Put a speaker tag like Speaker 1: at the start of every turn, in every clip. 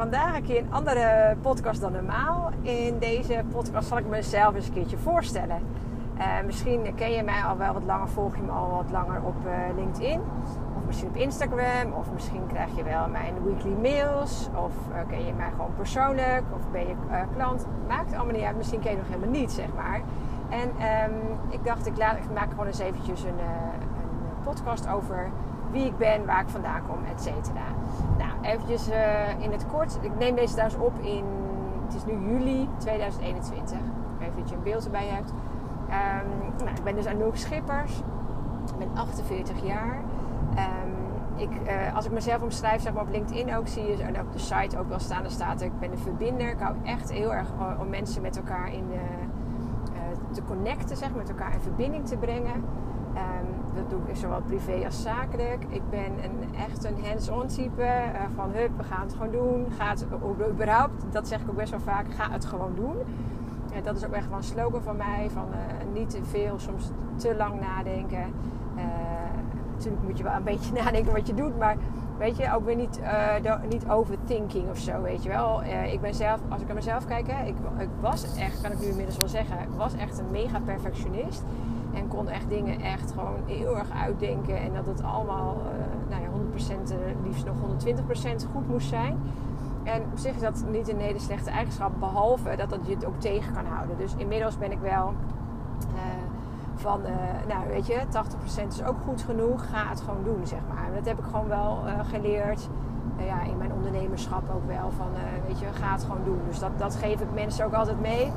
Speaker 1: vandaag een keer een andere podcast dan normaal. In deze podcast zal ik mezelf eens een keertje voorstellen. Uh, misschien ken je mij al wel wat langer, volg je me al wat langer op uh, LinkedIn. Of misschien op Instagram. Of misschien krijg je wel mijn weekly mails. Of uh, ken je mij gewoon persoonlijk. Of ben je klant. Maakt allemaal niet uit. Misschien ken je nog helemaal niet, zeg maar. En um, ik dacht, ik, laat, ik maak gewoon eens eventjes een, een podcast over wie ik ben, waar ik vandaan kom, et cetera. Eventjes uh, in het kort. Ik neem deze trouwens op in, het is nu juli 2021. Even dat je een beeld erbij hebt. Um, nou, ik ben dus Anouk Schippers. Ik ben 48 jaar. Um, ik, uh, als ik mezelf omschrijf, zeg maar op LinkedIn ook, zie je en op de site ook wel staan. Er staat ik ben een verbinder. Ik hou echt heel erg om mensen met elkaar in, uh, te connecten, zeg, met elkaar in verbinding te brengen. Dat doe ik zowel privé als zakelijk. Ik ben een, echt een hands-on type. Uh, van hup, we gaan het gewoon doen. Ga het überhaupt, dat zeg ik ook best wel vaak, ga het gewoon doen. En dat is ook echt wel een slogan van mij. Van uh, niet te veel, soms te lang nadenken. Uh, natuurlijk moet je wel een beetje nadenken wat je doet. Maar weet je, ook weer niet, niet overthinking of zo, weet je wel. ik ben zelf, als ik naar mezelf kijk, hè, ik, ik was echt, kan ik nu inmiddels wel zeggen, ik was echt een mega perfectionist. En kon echt dingen echt gewoon heel erg uitdenken. En dat het allemaal, uh, nou ja, 100%, uh, liefst nog 120% goed moest zijn. En op zich is dat niet een hele slechte eigenschap. Behalve dat dat je het ook tegen kan houden. Dus inmiddels ben ik wel uh, van, nou weet je, 80% is ook goed genoeg. Ga het gewoon doen, zeg maar. En dat heb ik gewoon wel geleerd. ja, in mijn ondernemerschap ook wel. Van, weet je, ga het gewoon doen. Dus dat, dat geef ik mensen ook altijd mee.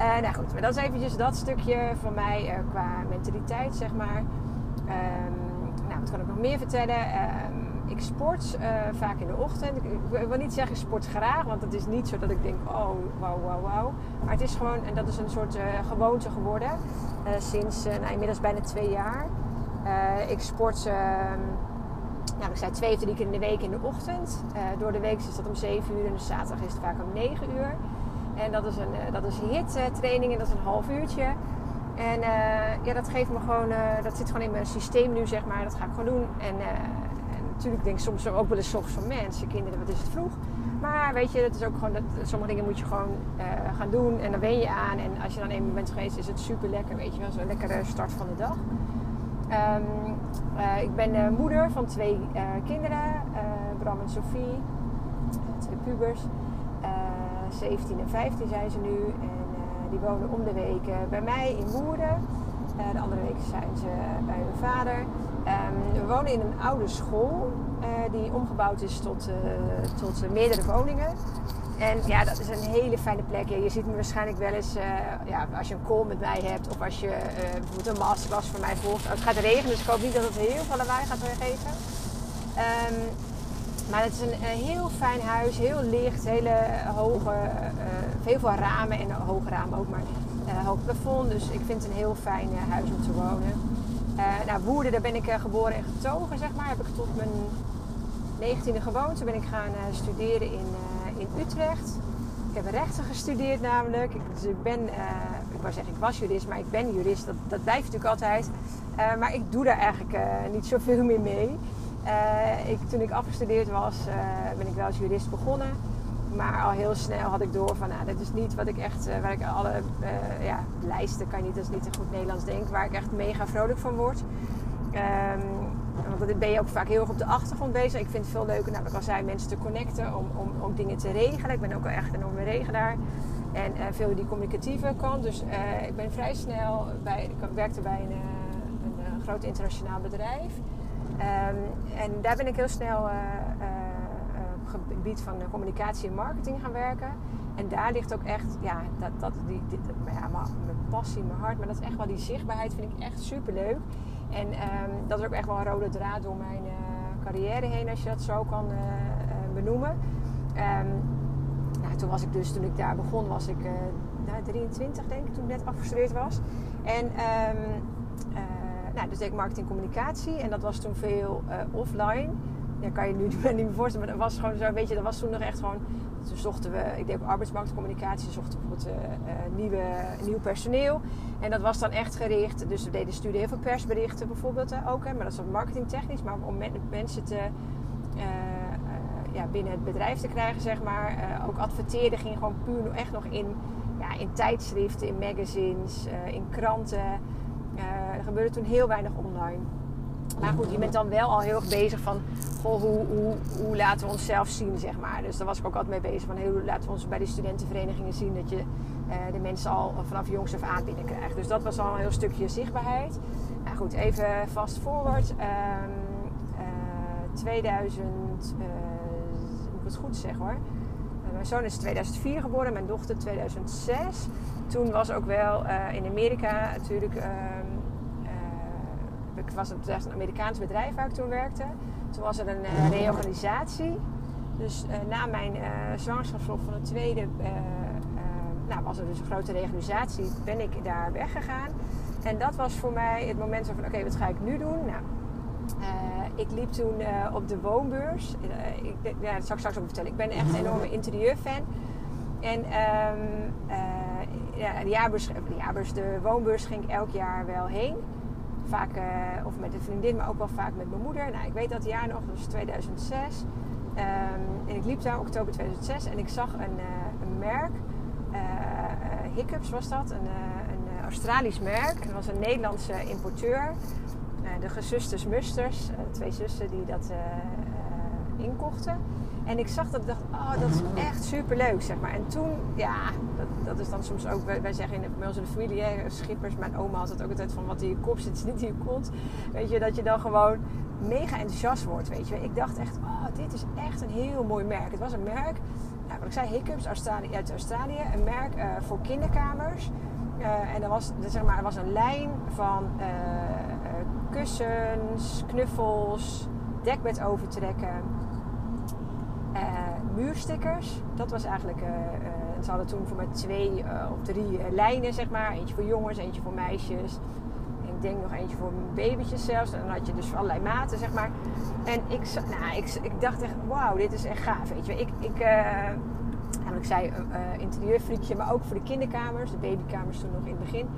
Speaker 1: Uh, nou goed, maar dat is eventjes dat stukje van mij uh, qua mentaliteit, zeg maar. Um, nou, wat kan ik nog meer vertellen? Um, ik sport uh, vaak in de ochtend. Ik, wil niet zeggen sport graag, want het is niet zo dat ik denk, oh, wauw, wauw, wauw. Maar het is gewoon, en dat is een soort gewoonte geworden. sinds nou, inmiddels bijna twee jaar. ik sport, ehm, nou, ik zei twee of drie keer in de week in de ochtend. door de week is dat om 7 uur en de zaterdag is het vaak om 9 uur. En dat is een, uh, dat is hit training en dat is een half uurtje. En uh, ja, dat geeft me gewoon, dat zit gewoon in mijn systeem nu, zeg maar. Dat ga ik gewoon doen. En, en natuurlijk denk ik soms ook wel eens van mensen, kinderen, wat is het vroeg. Maar weet je, dat is ook gewoon, dat, sommige dingen moet je gewoon gaan doen. En dan ben je aan. En als je dan eenmaal bent geweest, is het super lekker, weet je wel. Zo'n lekkere start van de dag. Um, ik ben moeder van twee kinderen, Bram en Sophie, twee pubers. 17 en 15 zijn ze nu. En uh, die wonen om de week uh, bij mij in Woerden. Uh, de andere weken zijn ze bij hun vader. Um, we wonen in een oude school die omgebouwd is tot, tot meerdere woningen. En ja, dat is een hele fijne plek. Je ziet me waarschijnlijk wel eens, ja, als je een call met mij hebt of als je bijvoorbeeld een masterclass van mij volgt. het gaat regenen, dus ik hoop niet dat het heel veel lawaai gaat geven. Um, maar het is een, heel fijn huis, heel licht, hele hoge, uh, heel veel ramen en hoge ramen ook, maar uh, hoog plafond. Dus ik vind het een heel fijn huis om te wonen. nou, Woerden, daar ben ik geboren en getogen, zeg maar. Heb ik tot mijn 19e gewoond. Toen ben ik gaan studeren in, in Utrecht. Ik heb rechten gestudeerd namelijk. Dus ik ben, ik wou zeggen ik was jurist, maar ik ben jurist. Dat, dat blijft natuurlijk altijd. maar ik doe daar eigenlijk niet zoveel meer mee. Uh, ik, toen ik afgestudeerd was, uh, ben ik wel als jurist begonnen. Maar al heel snel had ik door van, nou, dit is niet wat ik echt, uh, waar ik alle ja, lijsten, kan niet, dat is niet een goed Nederlands denk, waar ik echt mega vrolijk van word. Um, want dan ben je ook vaak heel erg op de achtergrond bezig. Ik vind het veel leuker, nou, al zei, mensen te connecten, om, om ook dingen te regelen. Ik ben ook wel echt een enorme regelaar. En veel die communicatieve kant. Dus ik ben vrij snel bij, ik werkte bij een, een groot internationaal bedrijf. Um, en daar ben ik heel snel uh, uh, op het gebied van communicatie en marketing gaan werken. En daar ligt ook echt, ja, dat, dat, die, dit, ja, mijn passie, mijn hart, maar dat is echt wel die zichtbaarheid vind ik echt super leuk. En um, dat is ook echt wel een rode draad door mijn carrière heen, als je dat zo kan benoemen. Um, nou, toen was ik dus, toen ik daar begon, was ik nou, 23 denk ik, toen ik net afgestudeerd was. En nou, dus deed ik marketing communicatie en dat was toen veel uh, offline. Ja, kan je nu niet meer voorstellen, maar dat was gewoon zo, weet je, dat was toen nog echt gewoon. Toen zochten we, ik deed ook arbeidsmarktcommunicatie, zochten bijvoorbeeld uh, uh, nieuwe, nieuw personeel. En dat was dan echt gericht, dus we deden studie heel veel persberichten bijvoorbeeld ook, hè, maar dat is marketingtechnisch, maar om mensen te, ja, binnen het bedrijf te krijgen, zeg maar. ook adverteerde ging gewoon puur echt nog in, ja, in tijdschriften, in magazines, in kranten. Er gebeurde toen heel weinig online. Maar goed, je bent dan wel al heel erg bezig van goh, hoe, hoe, hoe laten we onszelf zien, zeg maar. Dus daar was ik ook altijd mee bezig van hoe laten we ons bij de studentenverenigingen zien dat je uh, de mensen al vanaf jongs af aan binnenkrijgt. Dus dat was al een heel stukje zichtbaarheid. Nou goed, even fast forward. Um, uh, 2000, uh, moet ik het goed zeggen hoor. Eh, mijn zoon is 2004 geboren, mijn dochter 2006. Toen was ook wel in Amerika natuurlijk. Ik was het een Amerikaans bedrijf waar ik toen werkte. Toen was er een uh, reorganisatie. Dus uh, na mijn uh, zwangerschapsverlof van de tweede nou, was er dus een grote reorganisatie. Ben ik daar weggegaan. En dat was voor mij het moment van oké, wat ga ik nu doen? Nou, ik liep toen op de woonbeurs. ik, ja, dat zal ik straks ook vertellen. Ik ben echt een enorme interieurfan. En um, ja, de, jaarbeurs, de, jaarbeurs, de woonbeurs ging ik elk jaar wel heen. Vaak, uh, of met een vriendin, maar ook wel vaak met mijn moeder. Nou, ik weet dat jaar nog, was 2006. Um, en ik liep daar oktober 2006 en ik zag een, uh, een merk. Uh, Hiccups was dat, een, een Australisch merk. Dat was een Nederlandse importeur. de gezusters Musters, twee zussen die dat inkochten. En ik zag dat ik dacht, oh, dat is echt super leuk, zeg maar. En toen, ja, dat, dat is dan soms ook, wij, zeggen in, bij onze familie, hè, schippers, mijn oma had het ook altijd van wat in je kop zit, is niet in je kont. Weet je, dat je dan gewoon mega enthousiast wordt, weet je. Ik dacht echt, oh, dit is echt een heel mooi merk. Het was een merk, nou, wat ik zei, Hiccups uit Australië, een merk uh, voor kinderkamers. Uh, en er was, zeg maar, er was een lijn van uh, kussens, knuffels, dekbed overtrekken muurstickers. Dat was eigenlijk. Uh, ze hadden toen voor mij twee of drie lijnen, zeg maar. Eentje voor jongens, eentje voor meisjes. En ik denk nog eentje voor babytjes zelfs. En dan had je dus allerlei maten, zeg maar. En ik, nou, ik, ik dacht echt, wauw, dit is echt gaaf, weet je. Ik, ik, ik zei interieurfriekje, maar ook voor de kinderkamers. De babykamers toen nog in het begin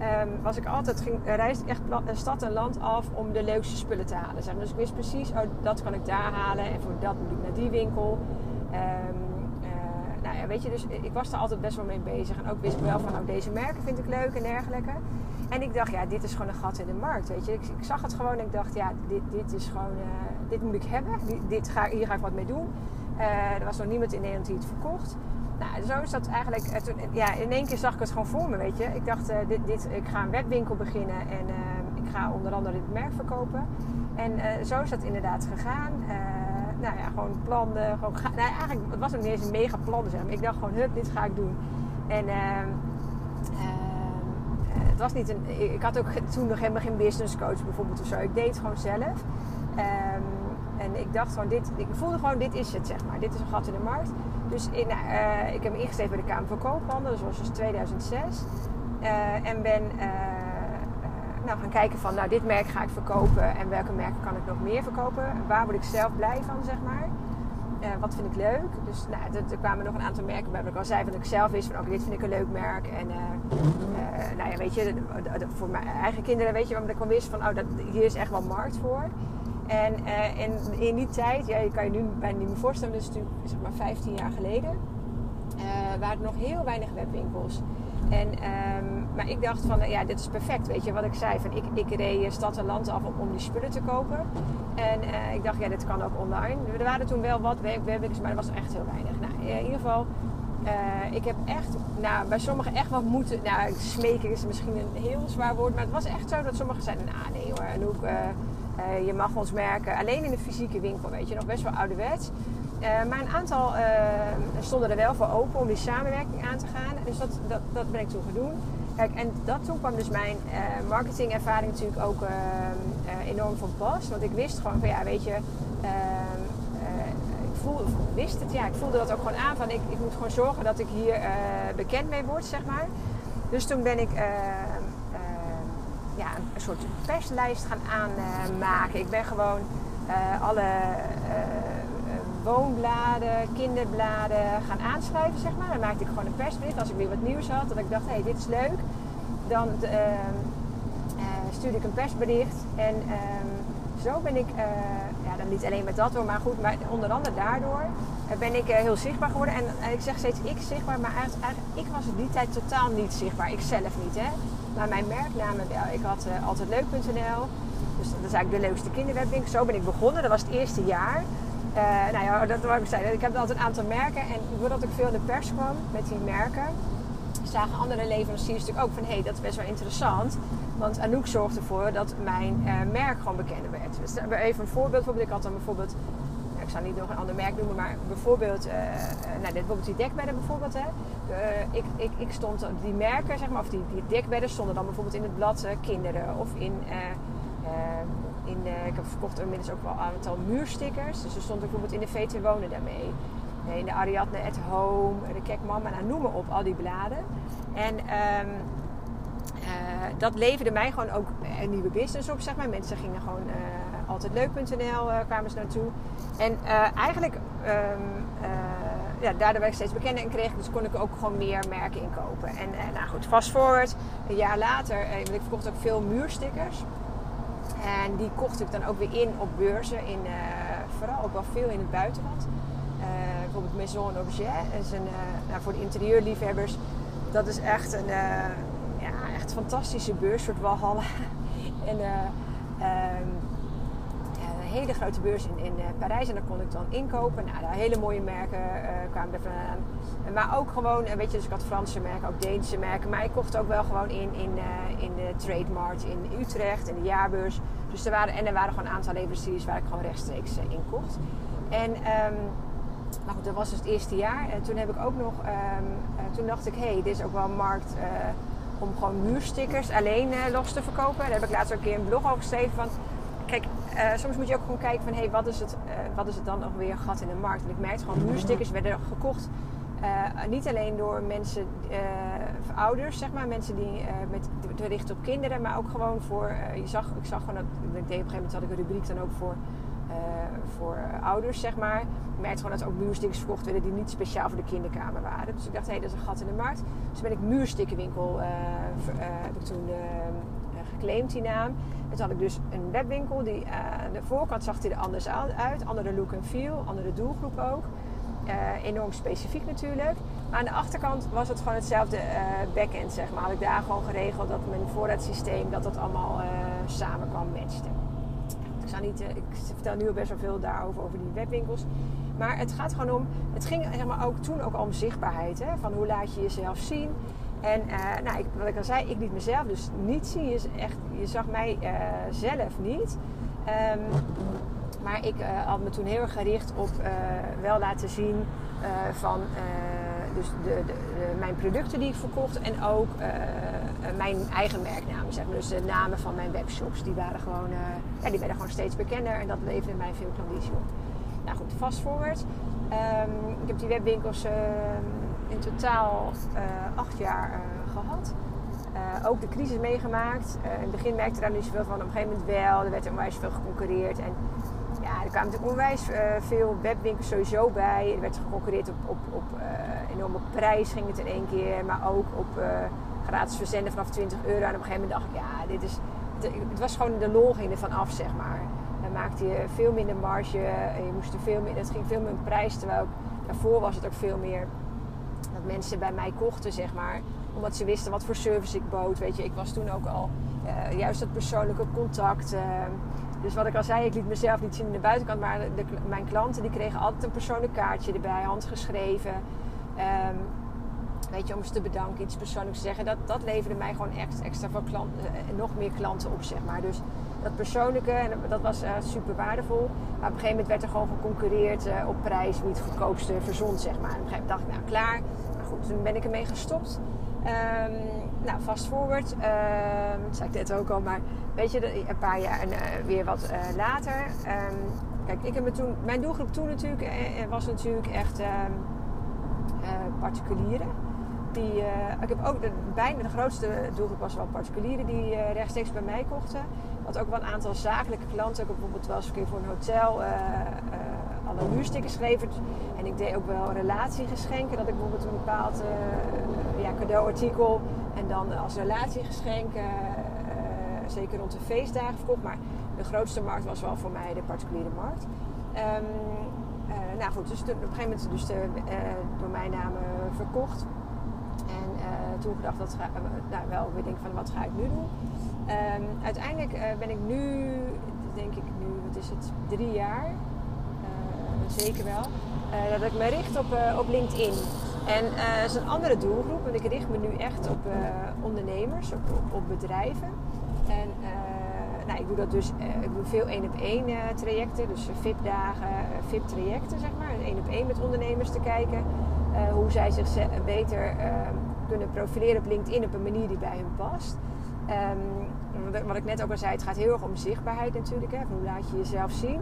Speaker 1: um, was ik altijd, ging, reisde ik echt stad en land af om de leukste spullen te halen. Zeg. Dus ik wist precies, oh, dat kan ik daar halen en voor dat moet ik naar die winkel. Um, uh, nou ja, weet je, dus ik was daar altijd best wel mee bezig. En ook wist ik wel van, nou, deze merken vind ik leuk en dergelijke. En ik dacht, ja, dit is gewoon een gat in de markt, weet je. Ik, zag het gewoon en ik dacht, ja, dit, dit is gewoon, uh, dit moet ik hebben. Dit ga, hier ga ik wat mee doen. Uh, er was nog niemand in Nederland die het verkocht. Nou, zo is dat eigenlijk. Eh, ja, in één keer zag ik het gewoon voor me, weet je. Ik dacht, dit, dit, ik ga een webwinkel beginnen en uh, ik ga onder andere dit merk verkopen. En zo is dat inderdaad gegaan. Nou ja, gewoon plannen. Gewoon nou, eigenlijk, het was ook niet eens een mega plan, zeg maar. Ik dacht gewoon, hup, dit ga ik doen. En ehm, ehm, het was niet een. Ik had ook toen nog helemaal geen business coach bijvoorbeeld of zo. Ik deed gewoon zelf. Um, en ik dacht gewoon, dit, ik voelde gewoon, dit is het, zeg maar. Dit is een gat in de markt. Dus in, uh, ik heb me ingeschreven bij de Kamer van Koophandel. Dat was dus 2006. Uh, en ben uh, nou, gaan kijken van, nou, dit merk ga ik verkopen. En welke merken kan ik nog meer verkopen? Waar word ik zelf blij van, zeg maar. wat vind ik leuk? Dus nou, er, kwamen nog een aantal merken bij. Ik al zei van ik zelf wist van, oké, dit vind ik een leuk merk. En nou ja, weet je, voor mijn eigen kinderen weet je, omdat ik al wist van, oh, dat, hier is echt wel markt voor. En, in die tijd, ja, je kan je nu bijna niet meer voorstellen, is natuurlijk zeg maar 15 jaar geleden, waren er nog heel weinig webwinkels. En, um, maar ik dacht van, ja, dit is perfect, weet je wat ik zei. Van, ik, ik reed stad en land af om, om die spullen te kopen. En uh, ik dacht, ja, dit kan ook online. Er waren toen wel wat webwinkels, maar er was echt heel weinig. Nou, in ieder geval, ik heb echt, nou, bij sommigen echt wat moeten, nou, smeken is misschien een heel zwaar woord, maar het was echt zo dat sommigen zeiden, nou nee hoor, je mag ons merken alleen in de fysieke winkel, weet je, nog best wel ouderwets. Uh, maar een aantal uh, stonden er wel voor open om die samenwerking aan te gaan. Dus dat, dat, dat ben ik toen gaan doen. Kijk, en toen kwam dus mijn marketingervaring natuurlijk ook enorm van pas. Want ik wist gewoon van ja, weet je, ehm, ik voelde, wist het, ja, ik voelde dat ook gewoon aan van ik, ik moet gewoon zorgen dat ik hier bekend mee word, zeg maar. Dus toen ben ik ja, een soort perslijst gaan aanmaken. Ik ben gewoon alle woonbladen, kinderbladen gaan aanschrijven, zeg maar. Dan maakte ik gewoon een persbericht als ik weer wat nieuws had. Dat ik dacht, hé, hey, dit is leuk. Dan uh, stuurde ik een persbericht en ehm, zo ben ik, ja, dan niet alleen met dat hoor, maar goed, maar onder andere daardoor ben ik heel zichtbaar geworden. En ik zeg steeds ik zichtbaar, maar eigenlijk, eigenlijk, ik was in die tijd totaal niet zichtbaar. Ik zelf niet, hè. Maar mijn merknamen wel. Ik had uh, altheidleuk.nl. Dus dat is eigenlijk de leukste kinderwebwinkel. Zo ben ik begonnen. Dat was het eerste jaar. Uh, nou ja, dat wou ik zeggen. Ik heb altijd een aantal merken. En doordat ik veel in de pers kwam met die merken, zagen andere leveranciers natuurlijk ook van hé, hey, dat is best wel interessant. Want Anouk zorgde ervoor dat mijn uh, merk gewoon bekender werd. Dus even een voorbeeld. Ik had dan bijvoorbeeld ik zal niet nog een ander merk noemen, maar bijvoorbeeld, nou, dit, bijvoorbeeld die dekbedden bijvoorbeeld. Hè. Ik, ik, ik stond, die merken, zeg maar, of die, die dekbedden stonden dan bijvoorbeeld in het blad kinderen of in... in ik heb verkocht inmiddels ook wel een aantal muurstickers. Dus er stond bijvoorbeeld in de VT Wonen daarmee. In de Ariadne at Home, de Kek Mama, nou, noem maar op, al die bladen. En um, dat leverde mij gewoon ook een nieuwe business op, zeg maar. Mensen gingen gewoon altheidleuk.nl uh, kwamen ze naartoe. En eigenlijk, uh, ja, daardoor werd ik steeds bekender en kreeg dus kon ik ook gewoon meer merken inkopen. En nou goed, fast forward, een jaar later, ik verkocht ook veel muurstickers. En die kocht ik dan ook weer in op beurzen, in, vooral ook wel veel in het buitenland. bijvoorbeeld Maison Objet, is een, nou, voor de interieurliefhebbers. Dat is echt een ja, echt fantastische beurs, soort walhalla. en um, hele grote beurs in, in eh, Parijs. En daar kon ik dan inkopen. Nou, daar hele mooie merken uh, kwamen er vandaan. Maar ook gewoon, eh, weet je, dus ik had Franse merken, ook Deense merken. Maar ik kocht ook wel gewoon in, in, in de Trademark in Utrecht, in de jaarbeurs. Dus er waren, en er waren gewoon een aantal leveranciers waar ik gewoon rechtstreeks in kocht. En um, maar goed, dat was dus het eerste jaar. En toen heb ik ook nog, um, toen dacht ik, hé, hey, dit is ook wel een markt om gewoon muurstickers alleen los te verkopen. Daar heb ik laatst ook een keer een blog over geschreven van kijk, uh, soms moet je ook gewoon kijken van hé, hey, wat, is het, uh, wat is het dan nog weer gat in de markt? En ik merkte gewoon, muurstickers werden gekocht. Uh, niet alleen door mensen, ouders, zeg maar, mensen die met te richten op kinderen, maar ook gewoon voor. je zag, ik zag gewoon dat, ik deed op een gegeven moment had ik een rubriek dan ook voor, voor ouders, zeg maar. Ik merkte gewoon dat ook muurstickers verkocht werden die niet speciaal voor de kinderkamer waren. Dus ik dacht, hé, hey, dat is een gat in de markt. Dus ben ik muurstickerwinkel heb ik toen geclaimd die naam. En toen had ik dus een webwinkel. Die, aan eh, de voorkant zag hij er anders uit. Andere look en feel. Andere doelgroep ook. Uh, enorm specifiek natuurlijk. Maar aan de achterkant was het gewoon hetzelfde uh, backend, zeg maar. Had ik daar gewoon geregeld dat mijn voorraadsysteem, dat dat allemaal samen kwam matchte. Ik, zou niet, ik vertel nu al best wel veel daarover, over die webwinkels. Maar het gaat gewoon om, het ging zeg maar, ook toen ook om zichtbaarheid. Hè? Van hoe laat je jezelf zien. En uh, nou, ik, wat ik al zei, ik liet mezelf dus niet zien. Je, echt, je zag mij uh, zelf niet. Um, maar ik uh, had me toen heel erg gericht op wel laten zien van dus de, de, mijn producten die ik verkocht. En ook mijn eigen merknamen. Dus de namen van mijn webshops. Die, waren gewoon, ja, die werden gewoon steeds bekender. En dat leverde mij veel klanditie op. Nou goed, fast forward. Um, ik heb die webwinkels ehm, in totaal uh, acht jaar uh, gehad. Uh, ook de crisis meegemaakt. in het begin merkte ik daar niet zoveel van. Op een gegeven moment wel. Er werd onwijs veel geconcurreerd. En ja, er kwamen natuurlijk onwijs veel webwinkels sowieso bij. Er werd geconcurreerd op, op, op enorme prijs ging het in één keer. Maar ook op gratis verzenden vanaf 20 euro. En op een gegeven moment dacht ik, ja, dit is... Het, was gewoon de lol ging er van af, zeg maar. Dan maakte je veel minder marge. Je moest er veel meer, het ging veel meer prijs. Terwijl daarvoor was het ook veel meer dat mensen bij mij kochten, zeg maar. Omdat ze wisten wat voor service ik bood. Weet je, ik was toen ook al uh, juist dat persoonlijke contact. Uh, dus wat ik al zei, ik liet mezelf niet zien in de buitenkant. Maar mijn klanten die kregen altijd een persoonlijk kaartje erbij, handgeschreven. Um, weet je, om ze te bedanken, iets persoonlijks te zeggen. Dat, dat leverde mij gewoon echt extra van klanten, uh, nog meer klanten op, zeg maar. Dus dat persoonlijke, en dat was uh, super waardevol. Maar op een gegeven moment werd er gewoon geconcurreerd uh, op prijs, wie het goedkoopste verzond, zeg maar. En op een gegeven moment dacht ik, nou klaar. Maar goed, toen ben ik ermee gestopt. Um, nou, fast forward, um, dat zei ik net ook al, maar weet je, een paar jaar en, uh, weer wat later. Um, kijk, ik heb me toen, mijn doelgroep toen natuurlijk was natuurlijk echt particulieren. Die, ik heb ook de, bijna de grootste doelgroep was wel particulieren die rechtstreeks bij mij kochten. Had ook wel een aantal zakelijke klanten. Ik bijvoorbeeld eens een keer voor een hotel uh, alle muurstickers geleverd. En ik deed ook wel relatiegeschenken. Dat ik bijvoorbeeld een bepaald ja, cadeauartikel en dan als relatiegeschenk zeker rond de feestdagen verkocht. Maar de grootste markt was wel voor mij de particuliere markt. Um, nou goed, dus op een gegeven moment dus de domeinnamen verkocht. En toen gedacht dat nou, wel weer denk van wat ga ik nu doen. Um, uiteindelijk ben ik nu, denk ik nu, wat is het, drie jaar, zeker wel, dat ik me richt op, op LinkedIn. En dat is een andere doelgroep, want ik richt me nu echt op ondernemers, op, op, bedrijven. En ik doe dat dus, ik doe veel één op één trajecten, dus VIP-dagen, VIP-trajecten zeg maar. één op één met ondernemers te kijken hoe zij zich beter kunnen profileren op LinkedIn op een manier die bij hen past. Um, wat ik net ook al zei, het gaat heel erg om zichtbaarheid natuurlijk. Hè, hoe laat je jezelf zien?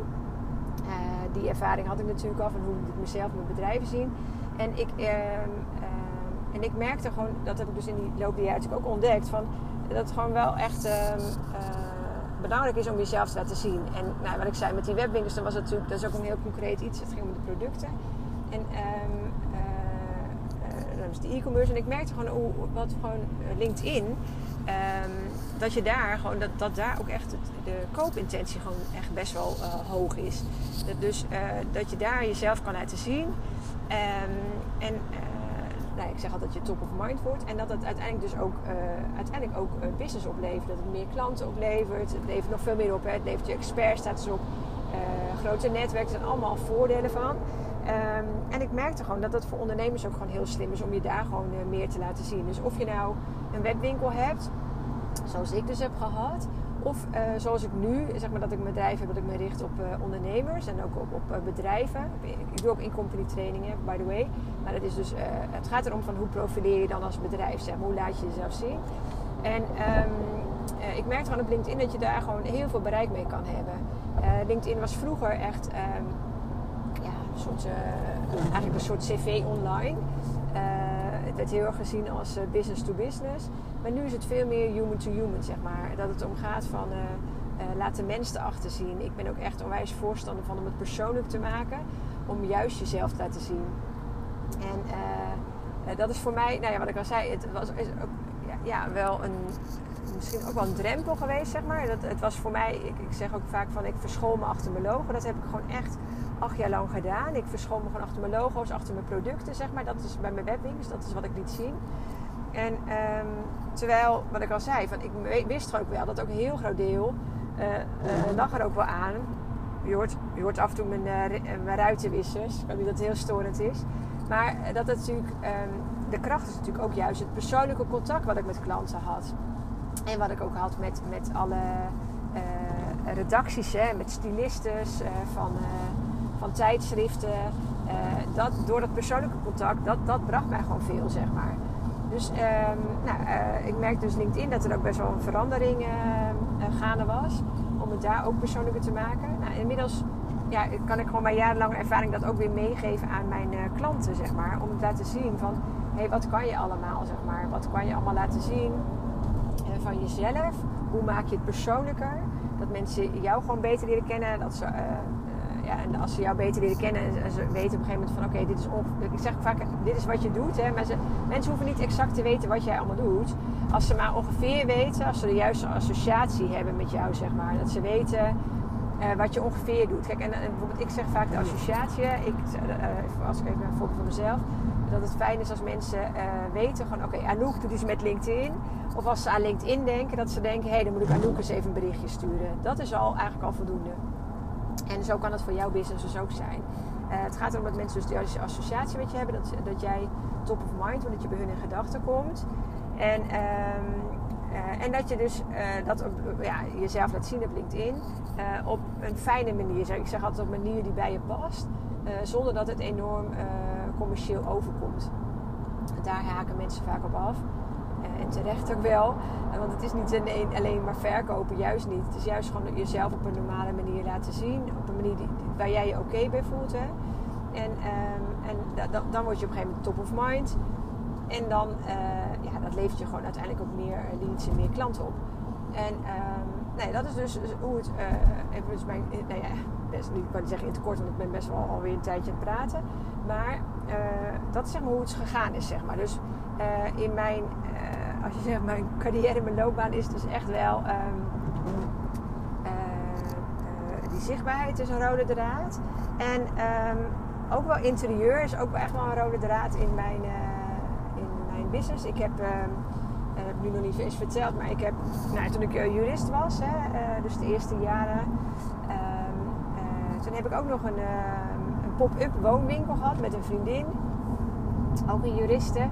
Speaker 1: die ervaring had ik natuurlijk al van hoe ik mezelf mijn bedrijven zien. En ik, uh, en ik merkte gewoon, dat heb ik dus in die loop der natuurlijk ook ontdekt, van, dat gewoon wel echt ehm, eh, belangrijk is om jezelf te laten zien. En nou, wat ik zei met die webwinkels, dan was het natuurlijk, dat is ook een heel concreet iets. Het ging om de producten. En um, dat was de e-commerce. En ik merkte gewoon hoe, wat gewoon LinkedIn, dat je daar gewoon, dat, dat daar ook echt de koopintentie gewoon echt best wel hoog is. Dat dus dat je daar jezelf kan laten zien. Um, en nou, ik zeg altijd dat je top of mind wordt. En dat het uiteindelijk dus ook, uh, uiteindelijk ook uh, business oplevert. Dat het meer klanten oplevert. Het levert nog veel meer op. Hè. Het levert je expertstatus op. grote netwerken zijn allemaal voordelen van. Um, en ik merkte gewoon dat het voor ondernemers ook gewoon heel slim is om je daar gewoon meer te laten zien. Dus of je nou een webwinkel hebt, zoals ik dus heb gehad. Of uh, zoals ik nu, zeg maar dat ik een bedrijf heb dat ik me richt op uh, ondernemers en ook op, op uh, bedrijven. Ik doe ook in-company trainingen, by the way. Maar het, is dus, het gaat erom van hoe profileer je dan als bedrijf, zeg maar, hoe laat je jezelf zien. En um, ik merkte gewoon op LinkedIn dat je daar gewoon heel veel bereik mee kan hebben. LinkedIn was vroeger echt um, ja, een soort, eigenlijk een soort cv online. het werd heel erg gezien als business to business. Maar nu is het veel meer human to human, zeg maar. Dat het omgaat van uh, uh, laat de erachter zien. Ik ben ook echt onwijs voorstander van om het persoonlijk te maken. Om juist jezelf te laten zien. En uh, dat is voor mij, nou ja, wat ik al zei, het was is ook, ja, wel een, misschien ook wel een drempel geweest, zeg maar. Dat, het was voor mij, ik, zeg ook vaak van, ik verschool me achter mijn logo. Dat heb ik gewoon echt acht jaar lang gedaan. Ik verschool me gewoon achter mijn logo's, achter mijn producten, zeg maar. Dat is bij mijn webwinkels, dat is wat ik liet zien. En um, terwijl, wat ik al zei, van, ik wist ook wel dat ook een heel groot deel uh, uh, lag er ook wel aan. Je hoort, je hoort af en toe mijn, uh, ruitenwissers. Ik weet niet dat het heel storend is. Maar dat het natuurlijk, um, de kracht is natuurlijk ook juist het persoonlijke contact wat ik met klanten had. En wat ik ook had met, met alle redacties, hè, met stylistes van, van tijdschriften. dat, door dat persoonlijke contact, dat, dat bracht mij gewoon veel, zeg maar. Dus um, nou, uh, ik merk dus LinkedIn dat er ook best wel een verandering uh, gaande was. Om het daar ook persoonlijker te maken. Nou, inmiddels ja, kan ik gewoon mijn jarenlange ervaring dat ook weer meegeven aan mijn uh, klanten, zeg maar. Om te laten zien van, hé, hey, wat kan je allemaal, zeg maar. Wat kan je allemaal laten zien van jezelf? Hoe maak je het persoonlijker? Dat mensen jou gewoon beter leren kennen. Dat ze ja, en als ze jou beter leren kennen en ze weten op een gegeven moment van oké, dit is ik zeg vaak, dit is wat je doet. Hè, ze, mensen hoeven niet exact te weten wat jij allemaal doet. Als ze maar ongeveer weten, als ze de juiste associatie hebben met jou, zeg maar. Dat ze weten uh, wat je ongeveer doet. Kijk, en, bijvoorbeeld ik zeg vaak de associatie. Ik, uh, als ik even een voorbeeld van mezelf. Dat het fijn is als mensen weten van oké, Anouk doet iets met LinkedIn. Of als ze aan LinkedIn denken, dat ze denken, hé, hey, dan moet ik Anouk eens even een berichtje sturen. Dat is al eigenlijk al voldoende. En zo kan het voor jouw business dus ook zijn. Uh, het gaat erom dat mensen dus die associatie met je hebben. Dat, dat jij top of mind, dat je bij hun in gedachten komt. En, um, uh, en dat je dus uh, dat ja, jezelf laat zien op LinkedIn. op een fijne manier. Ik zeg altijd op een manier die bij je past. zonder dat het enorm commercieel overkomt. Daar haken mensen vaak op af. Eh, en terecht ook wel. Eh, want het is niet alleen maar verkopen, juist niet. Het is juist gewoon jezelf op een normale manier laten zien. Op een manier waar jij je oké bij voelt. Hè? En, um, en da, dan word je op een gegeven moment top of mind. En dan, uh, ja, dat levert je gewoon uiteindelijk ook meer leads en meer klanten op. En um, nee, dat is dus hoe het, even dus mijn, nou ja, best, ik kan niet zeggen in het kort, want ik ben best wel alweer een tijdje aan het praten. Maar dat is zeg maar hoe het gegaan is, zeg maar. Dus in mijn als je zegt, mijn carrière, mijn loopbaan is dus echt wel... ehm, eh, eh, die zichtbaarheid is een rode draad. En ehm, ook wel interieur is ook wel echt wel een rode draad in mijn, eh, in mijn business. Ik heb, ehm, eh, heb nu nog niet eens verteld, maar ik heb, nou, toen ik jurist was, hè, dus de eerste jaren, toen heb ik ook nog een, een pop-up woonwinkel gehad met een vriendin, ook een juriste.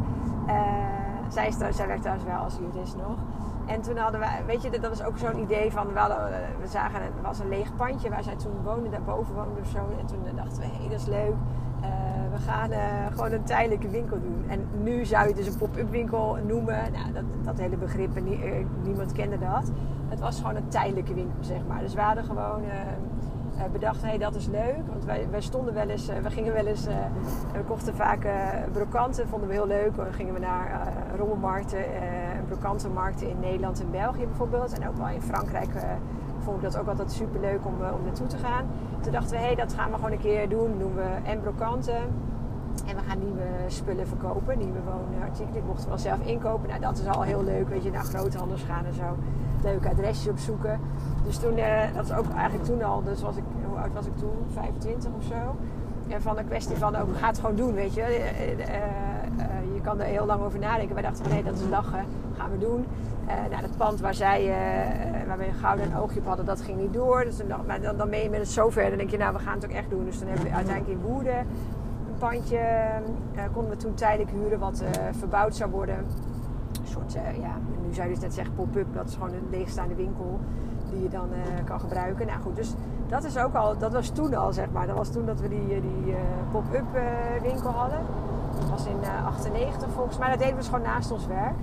Speaker 1: Zij, is, trouwens- werkt trouwens wel als jurist nog. En toen hadden we, weet je, dat was ook zo'n idee van, we, zagen, er was een leeg pandje waar zij toen woonde, daarboven woonde of zo. En toen dachten we, hé, hey, dat is leuk. Eh, we gaan eh, gewoon een tijdelijke winkel doen. En nu zou je het dus een pop-up winkel noemen. Nou, dat, dat hele begrip, nie- eh, niemand kende dat. Het was gewoon een tijdelijke winkel, zeg maar. Dus we hadden gewoon bedacht, hé, hey, dat is leuk. Want wij, wij stonden wel eens, we gingen wel eens, we kochten vaak brokanten, vonden we heel leuk. Dan gingen we naar rommelmarkten, eh, en brokantenmarkten in Nederland en België bijvoorbeeld. En ook wel in Frankrijk eh, vond ik dat ook altijd super leuk om, eh, om naartoe te gaan. Toen dachten we, hé, hey, dat gaan we gewoon een keer doen. Doen we en brokanten. En we gaan nieuwe spullen verkopen, nieuwe woonartikelen. Ik mocht wel zelf inkopen. Nou, dat is al heel leuk, weet je, naar groothandels gaan en zo. Leuke adresjes opzoeken. Dus toen, eh, dat is ook eigenlijk toen al, dus was ik, hoe oud was ik toen? 25 of zo. En van een kwestie van, ook, ga het gewoon doen, weet. Eh, eh, eh, je kan er heel lang over nadenken. Wij dachten, nee, dat is lachen, gaan we doen. Eh nou, dat pand waar zij, eh, waar we een gouden oogje op hadden, dat ging niet door. Dus dacht, maar dan, dan ben je met het zover. Dan denk je, nou, we gaan het ook echt doen. Dus toen hebben we uiteindelijk in Woerden een pandje, eh, konden we toen tijdelijk huren wat verbouwd zou worden. Een soort, ja, nu zou je dus net zeggen pop-up. Dat is gewoon een leegstaande winkel die je dan kan gebruiken. Nou goed, dus dat is ook al, dat was toen al zeg maar. Dat was toen dat we die, die pop-up winkel hadden. Dat was in eh 98 volgens mij. Dat deden we dus gewoon naast ons werk.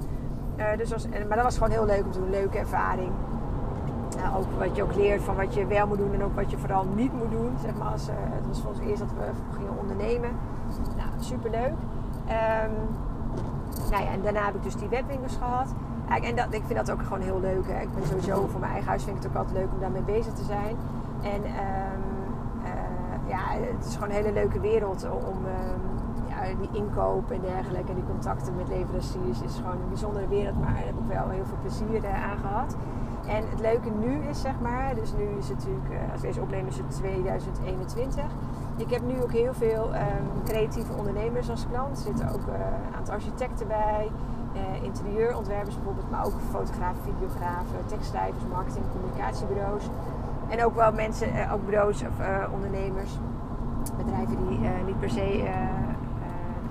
Speaker 1: Eh, dus was, maar dat was gewoon heel leuk om te doen. Leuke ervaring. Ja, ook wat je ook leert van wat je wel moet doen en ook wat je vooral niet moet doen. Zeg maar als, eh, het was voor ons eerst dat we gingen ondernemen. Nou, superleuk. Ehm nou ja, en daarna heb ik dus die webwinkels gehad. En dat, ik vind dat ook gewoon heel leuk. Hè. Ik ben sowieso voor mijn eigen huis vind ik het ook altijd leuk om daarmee bezig te zijn. En ehm, eh, ja, het is gewoon een hele leuke wereld om ehm, die inkoop en dergelijke. En die contacten met leveranciers is gewoon een bijzondere wereld. Maar daar heb ik wel heel veel plezier eh, aan gehad. En het leuke nu is, zeg maar, dus nu is het natuurlijk, eh, als deze opnemen, is het 2021. Ik heb nu ook heel veel ehm, creatieve ondernemers als klant. Er zitten ook eh, een aantal architecten bij, eh, interieurontwerpers bijvoorbeeld, maar ook fotografen, videografen, tekstschrijvers, marketing, communicatiebureaus. En ook wel mensen, eh, ook bureaus of eh, ondernemers, bedrijven die eh, niet per se eh, eh,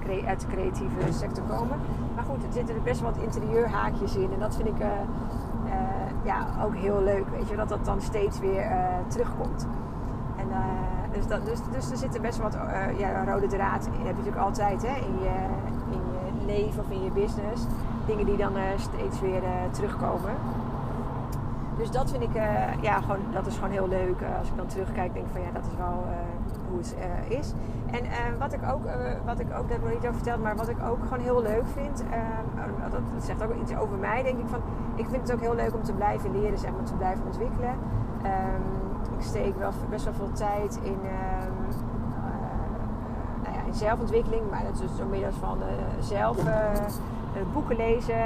Speaker 1: uit de creatieve sector komen. Maar goed, er zitten er best wat interieurhaakjes in en dat vind ik eh, eh, ja, ook heel leuk, weet je, dat dat dan steeds weer eh, terugkomt. En, dus, dat, dus, dus er zitten best wel wat ja, rode draad. Dat heb je natuurlijk altijd hè, in, je, in je leven of in je business. Dingen die dan steeds weer terugkomen. Dus dat vind ik, ja, gewoon, dat is gewoon heel leuk. Als ik dan terugkijk, denk ik van ja, dat is wel hoe het is. En eh, wat ik ook, eh, wat ik ook, ik nog niet over verteld, maar wat ik ook gewoon heel leuk vind, eh, dat, dat zegt ook iets over mij, denk ik van, ik vind het ook heel leuk om te blijven leren, zeg maar, te blijven ontwikkelen. Ehm, ik steek wel best wel veel tijd in, ehm, eh, nou ja, in zelfontwikkeling, maar dat is dus door middel van zelf boeken lezen,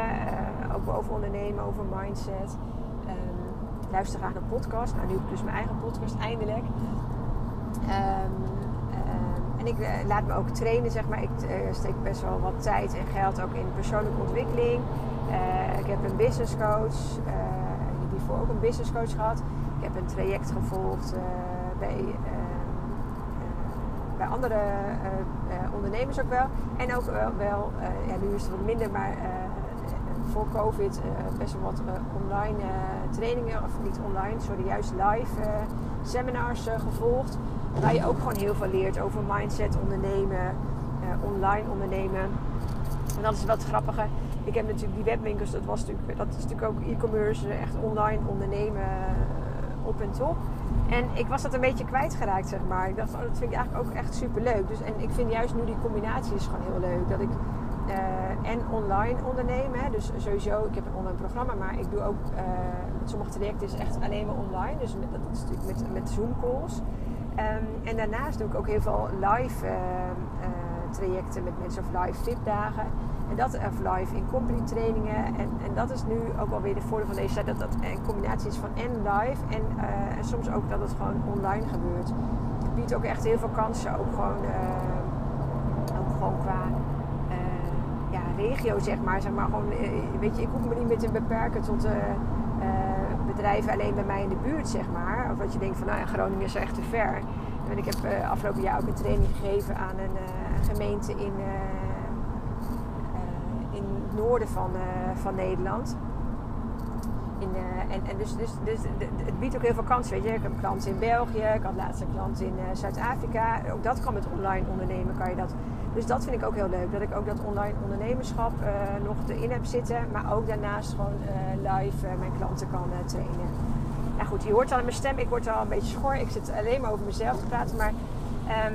Speaker 1: ook over ondernemen, over mindset. Ehm, luister graag naar podcast. Nou, nu heb ik dus mijn eigen podcast eindelijk. Ehm, en ik eh, laat me ook trainen, zeg maar. Ik eh, steek best wel wat tijd en geld ook in persoonlijke ontwikkeling. Eh, ik heb een business coach. ik hiervoor ook een business coach gehad. Ik heb een traject gevolgd bij, bij andere ondernemers ook wel. En ook wel, ja, nu is het wat minder, maar voor COVID best wel wat online trainingen, of niet online, sorry, juist live seminars gevolgd. Waar je ook gewoon heel veel leert over mindset, ondernemen, eh, online ondernemen. En dat is wat grappiger. Ik heb natuurlijk die webwinkels, dat, was natuurlijk, dat is natuurlijk ook e-commerce, eh, echt online ondernemen eh, op en top. En ik was dat een beetje kwijtgeraakt, zeg maar. Ik dacht, oh, dat vind ik eigenlijk ook echt super leuk. Dus, en ik vind juist nu die combinatie is gewoon heel leuk. Dat ik en online ondernemen. Dus sowieso, ik heb een online programma, maar ik doe ook sommige trajecten is echt alleen maar online. Dus met, dat is natuurlijk met, met Zoom calls. Ehm, en daarnaast doe ik ook heel veel live eh, eh, trajecten met mensen of live VIP-dagen. En dat of live in company trainingen. En, en dat is nu ook alweer de voordeel van deze tijd. Dat dat een combinatie is van en live en, uh, en soms ook dat het gewoon online gebeurt. Het biedt ook echt heel veel kansen. Ook gewoon, uh, ook gewoon qua uh, ja, regio zeg maar. Zeg maar gewoon, weet je, ik hoef me niet meer te beperken tot bedrijven alleen bij mij in de buurt zeg maar. Of dat je denkt van nou ja, Groningen is echt te ver. Ik heb afgelopen jaar ook een training gegeven aan een gemeente in noorden van, van Nederland. In, en en dus, dus, dus het biedt ook heel veel kansen. Weet je. Ik heb klanten in België, ik had laatst een klant in Zuid-Afrika. Ook dat kan met online ondernemen, kan je dat. Dus dat vind ik ook heel leuk. Dat ik ook dat online ondernemerschap nog erin heb zitten. Maar ook daarnaast gewoon live mijn klanten kan trainen. Nou goed, je hoort al in mijn stem. Ik word al een beetje schor. Ik zit alleen maar over mezelf te praten. Maar um,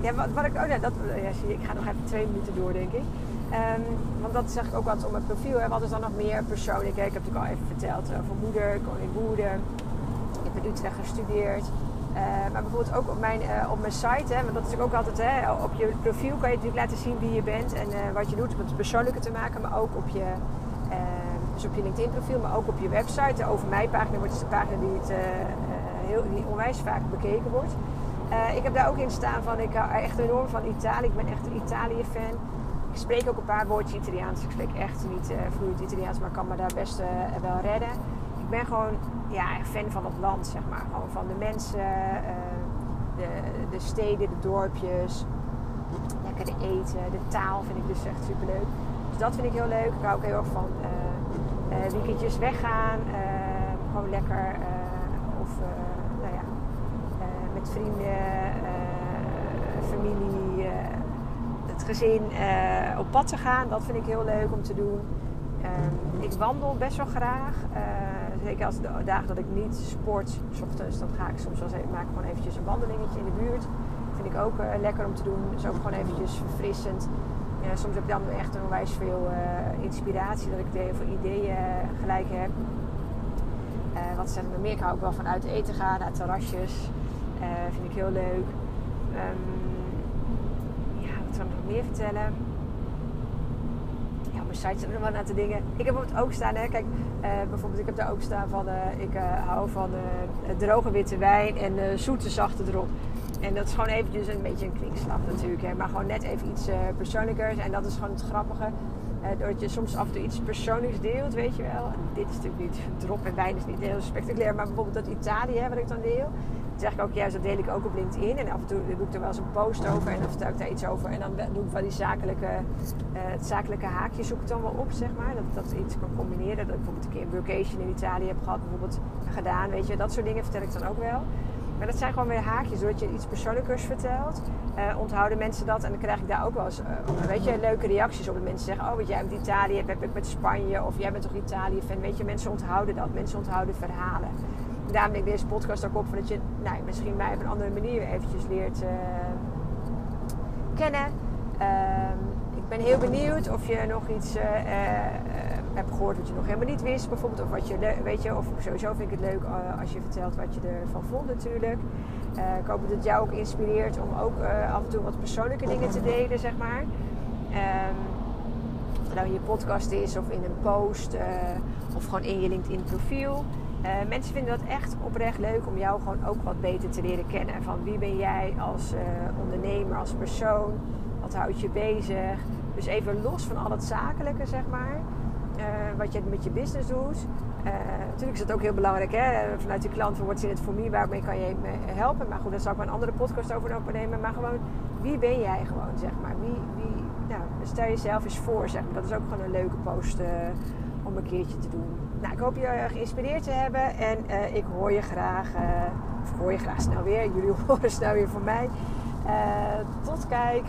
Speaker 1: ja, wat, wat ik... Oh ja, dat, ja, zie ik ga nog even twee minuten door, denk ik. Um, want dat zeg ik ook altijd op mijn profiel. Hè. Wat is dan nog meer persoonlijk? Ik heb natuurlijk al even verteld over moeder, koning Woede. Ik heb in Utrecht gestudeerd. Uh, maar bijvoorbeeld ook op mijn, uh, op mijn site, hè, want dat is ook altijd, hè, op je profiel kan je natuurlijk laten zien wie je bent en uh, wat je doet om het persoonlijke te maken, maar ook op je, dus op je LinkedIn profiel, maar ook op je website. De over mij pagina wordt dus de pagina die, het, heel, die onwijs vaak bekeken wordt. ik heb daar ook in staan van, ik hou echt enorm van Italië, ik ben echt een Italië fan. Ik spreek ook een paar woordjes Italiaans. Ik spreek echt niet uh, vloeiend Italiaans, maar kan me daar best wel redden. Ben gewoon ja, fan van het land, zeg maar. Gewoon van de mensen, uh, de, de steden, de dorpjes. Lekker eten, de taal vind ik dus echt super leuk. Dus dat vind ik heel leuk. Ik hou ook heel erg van weekendjes weggaan. gewoon lekker. of nou ja, met vrienden, familie gezin uh, op pad te gaan. Dat vind ik heel leuk om te doen. Uh, ik wandel best wel graag. Zeker als de dagen dat ik niet sport, s ochtends, dan ga ik soms wel even, maak gewoon eventjes een wandelingetje in de buurt. Vind ik ook uh, lekker om te doen. is ook gewoon eventjes verfrissend. soms heb ik dan echt een onwijs veel inspiratie, dat ik heel veel ideeën gelijk heb. wat zijn er meer? Ik hou ook wel van uit eten gaan, naar terrasjes. vind ik heel leuk. Um, wat zou ik nog meer vertellen? Ja, op mijn site zijn nog wel een aantal dingen. Ik heb het ook staan, hè. Kijk, uh, bijvoorbeeld ik heb daar ook staan van... Uh, ik uh, hou van droge witte wijn en zoete zachte erop. En dat is gewoon eventjes een beetje een kwinkslag natuurlijk. Hè. Maar gewoon net even iets persoonlijkers. En dat is gewoon het grappige. doordat je soms af en toe iets persoonlijks deelt, weet je wel. dit is natuurlijk niet, drop en wijn is niet heel spectaculair. Maar bijvoorbeeld dat Italië, hè, wat ik dan deel zeg ik ook juist, dat deel ik ook op LinkedIn. En af en toe doe ik er wel eens een post over en dan vertel ik daar iets over. En dan doe ik wel die zakelijke, uh, het zakelijke haakje zoek ik dan wel op, zeg maar. Dat, dat iets kan combineren. Dat ik bijvoorbeeld een keer een vacation in Italië heb gehad, bijvoorbeeld gedaan. Weet je, dat soort dingen vertel ik dan ook wel. Maar dat zijn gewoon weer haakjes. Doordat je iets persoonlijkers vertelt, uh, onthouden mensen dat. En dan krijg ik daar ook wel eens, uh, weet je, leuke reacties op. Dat mensen zeggen, oh, wat jij met Italië heb ik met Spanje. Of jij bent toch Italië-fan. Weet je, mensen onthouden dat. Mensen onthouden verhalen daarom denk ik deze podcast ook op. Dat je nou, misschien mij op een andere manier eventjes leert uh, kennen. Uh, ik ben heel benieuwd of je nog iets uh, hebt gehoord wat je nog helemaal niet wist. Bijvoorbeeld. Of wat je weet je. Of sowieso vind ik het leuk als je vertelt wat je ervan vond natuurlijk. ik hoop dat het jou ook inspireert om ook af en toe wat persoonlijke dingen te delen, zeg maar. Um, of nou in je podcast is of in een post of gewoon in je LinkedIn profiel. Uh, mensen vinden dat echt oprecht leuk om jou gewoon ook wat beter te leren kennen. Van wie ben jij als uh, ondernemer, als persoon? Wat houdt je bezig? Dus even los van al het zakelijke, zeg maar. Uh, wat je met je business doet. natuurlijk is dat ook heel belangrijk. Hè? Vanuit je klanten wordt het voor mij, waarmee kan je me helpen? Maar goed, daar zal ik maar een andere podcast over opnemen. Maar gewoon, wie ben jij gewoon, zeg maar? Wie, wie, nou, stel jezelf eens voor, zeg maar. Dat is ook gewoon een leuke post om een keertje te doen. Nou, ik hoop je geïnspireerd te hebben en uh, ik hoor je graag, uh, of hoor je graag snel weer. Jullie horen snel weer van mij. Uh, tot kijk.